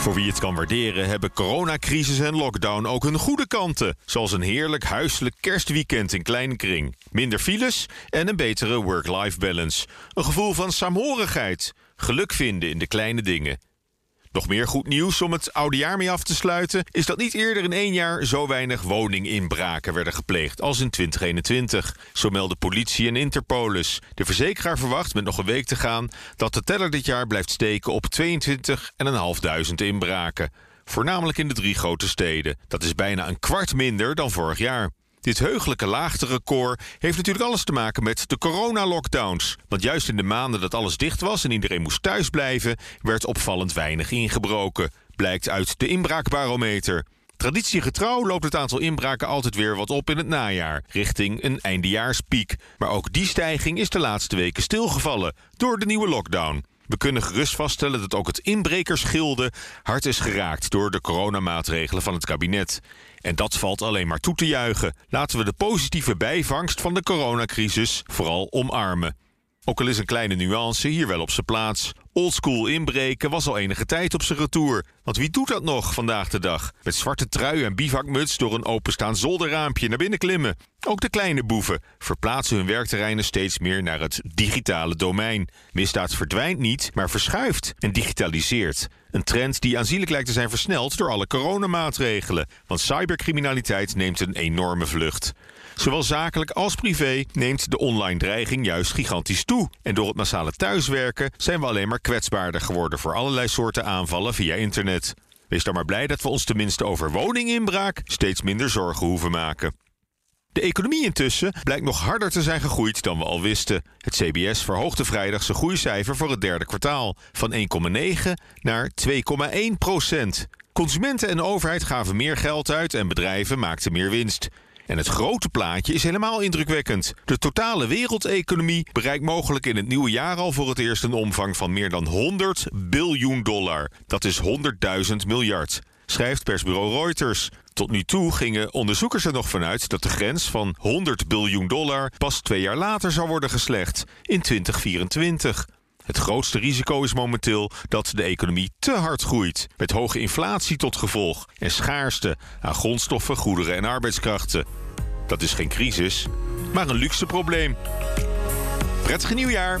Voor wie het kan waarderen hebben coronacrisis en lockdown ook hun goede kanten. Zoals een heerlijk huiselijk kerstweekend in kleine kring. Minder files en een betere work-life balance. Een gevoel van saamhorigheid. Geluk vinden in de kleine dingen. Nog meer goed nieuws om het oude jaar mee af te sluiten... is dat niet eerder in één jaar zo weinig woninginbraken werden gepleegd als in 2021. Zo melden politie en Interpolis. De verzekeraar verwacht met nog een week te gaan... dat de teller dit jaar blijft steken op 22.500 inbraken. Voornamelijk in de drie grote steden. Dat is bijna een kwart minder dan vorig jaar. Dit heugelijke laagterecord heeft natuurlijk alles te maken met de coronalockdowns. Want juist in de maanden dat alles dicht was en iedereen moest thuisblijven, werd opvallend weinig ingebroken. Blijkt uit de inbraakbarometer. Traditiegetrouw loopt het aantal inbraken altijd weer wat op in het najaar, richting een eindejaarspiek. Maar ook die stijging is de laatste weken stilgevallen door de nieuwe lockdown. We kunnen gerust vaststellen dat ook het inbrekersgilde hard is geraakt door de coronamaatregelen van het kabinet. En dat valt alleen maar toe te juichen. Laten we de positieve bijvangst van de coronacrisis vooral omarmen. Ook al is een kleine nuance hier wel op zijn plaats. Oldschool inbreken was al enige tijd op zijn retour. Want wie doet dat nog vandaag de dag? Met zwarte trui en bivakmuts door een openstaand zolderraampje naar binnen klimmen. Ook de kleine boeven verplaatsen hun werkterreinen steeds meer naar het digitale domein. Misdaad verdwijnt niet, maar verschuift en digitaliseert. Een trend die aanzienlijk lijkt te zijn versneld door alle coronamaatregelen. Want cybercriminaliteit neemt een enorme vlucht. Zowel zakelijk als privé neemt de online dreiging juist gigantisch toe. En door het massale thuiswerken zijn we alleen maar kwetsbaarder geworden voor allerlei soorten aanvallen via internet. Wees dan maar blij dat we ons tenminste over woninginbraak steeds minder zorgen hoeven maken. De economie intussen blijkt nog harder te zijn gegroeid dan we al wisten. Het CBS verhoogde vrijdag zijn groeicijfer voor het derde kwartaal van 1,9 naar 2,1 procent. Consumenten en overheid gaven meer geld uit en bedrijven maakten meer winst. En het grote plaatje is helemaal indrukwekkend. De totale wereldeconomie bereikt mogelijk in het nieuwe jaar al voor het eerst een omvang van meer dan 100 biljoen dollar. Dat is 100.000 miljard, schrijft persbureau Reuters. Tot nu toe gingen onderzoekers er nog vanuit dat de grens van 100 biljoen dollar pas twee jaar later zou worden geslecht, in 2024. Het grootste risico is momenteel dat de economie te hard groeit, met hoge inflatie tot gevolg en schaarste aan grondstoffen, goederen en arbeidskrachten. Dat is geen crisis, maar een luxe probleem. Prettig nieuwjaar!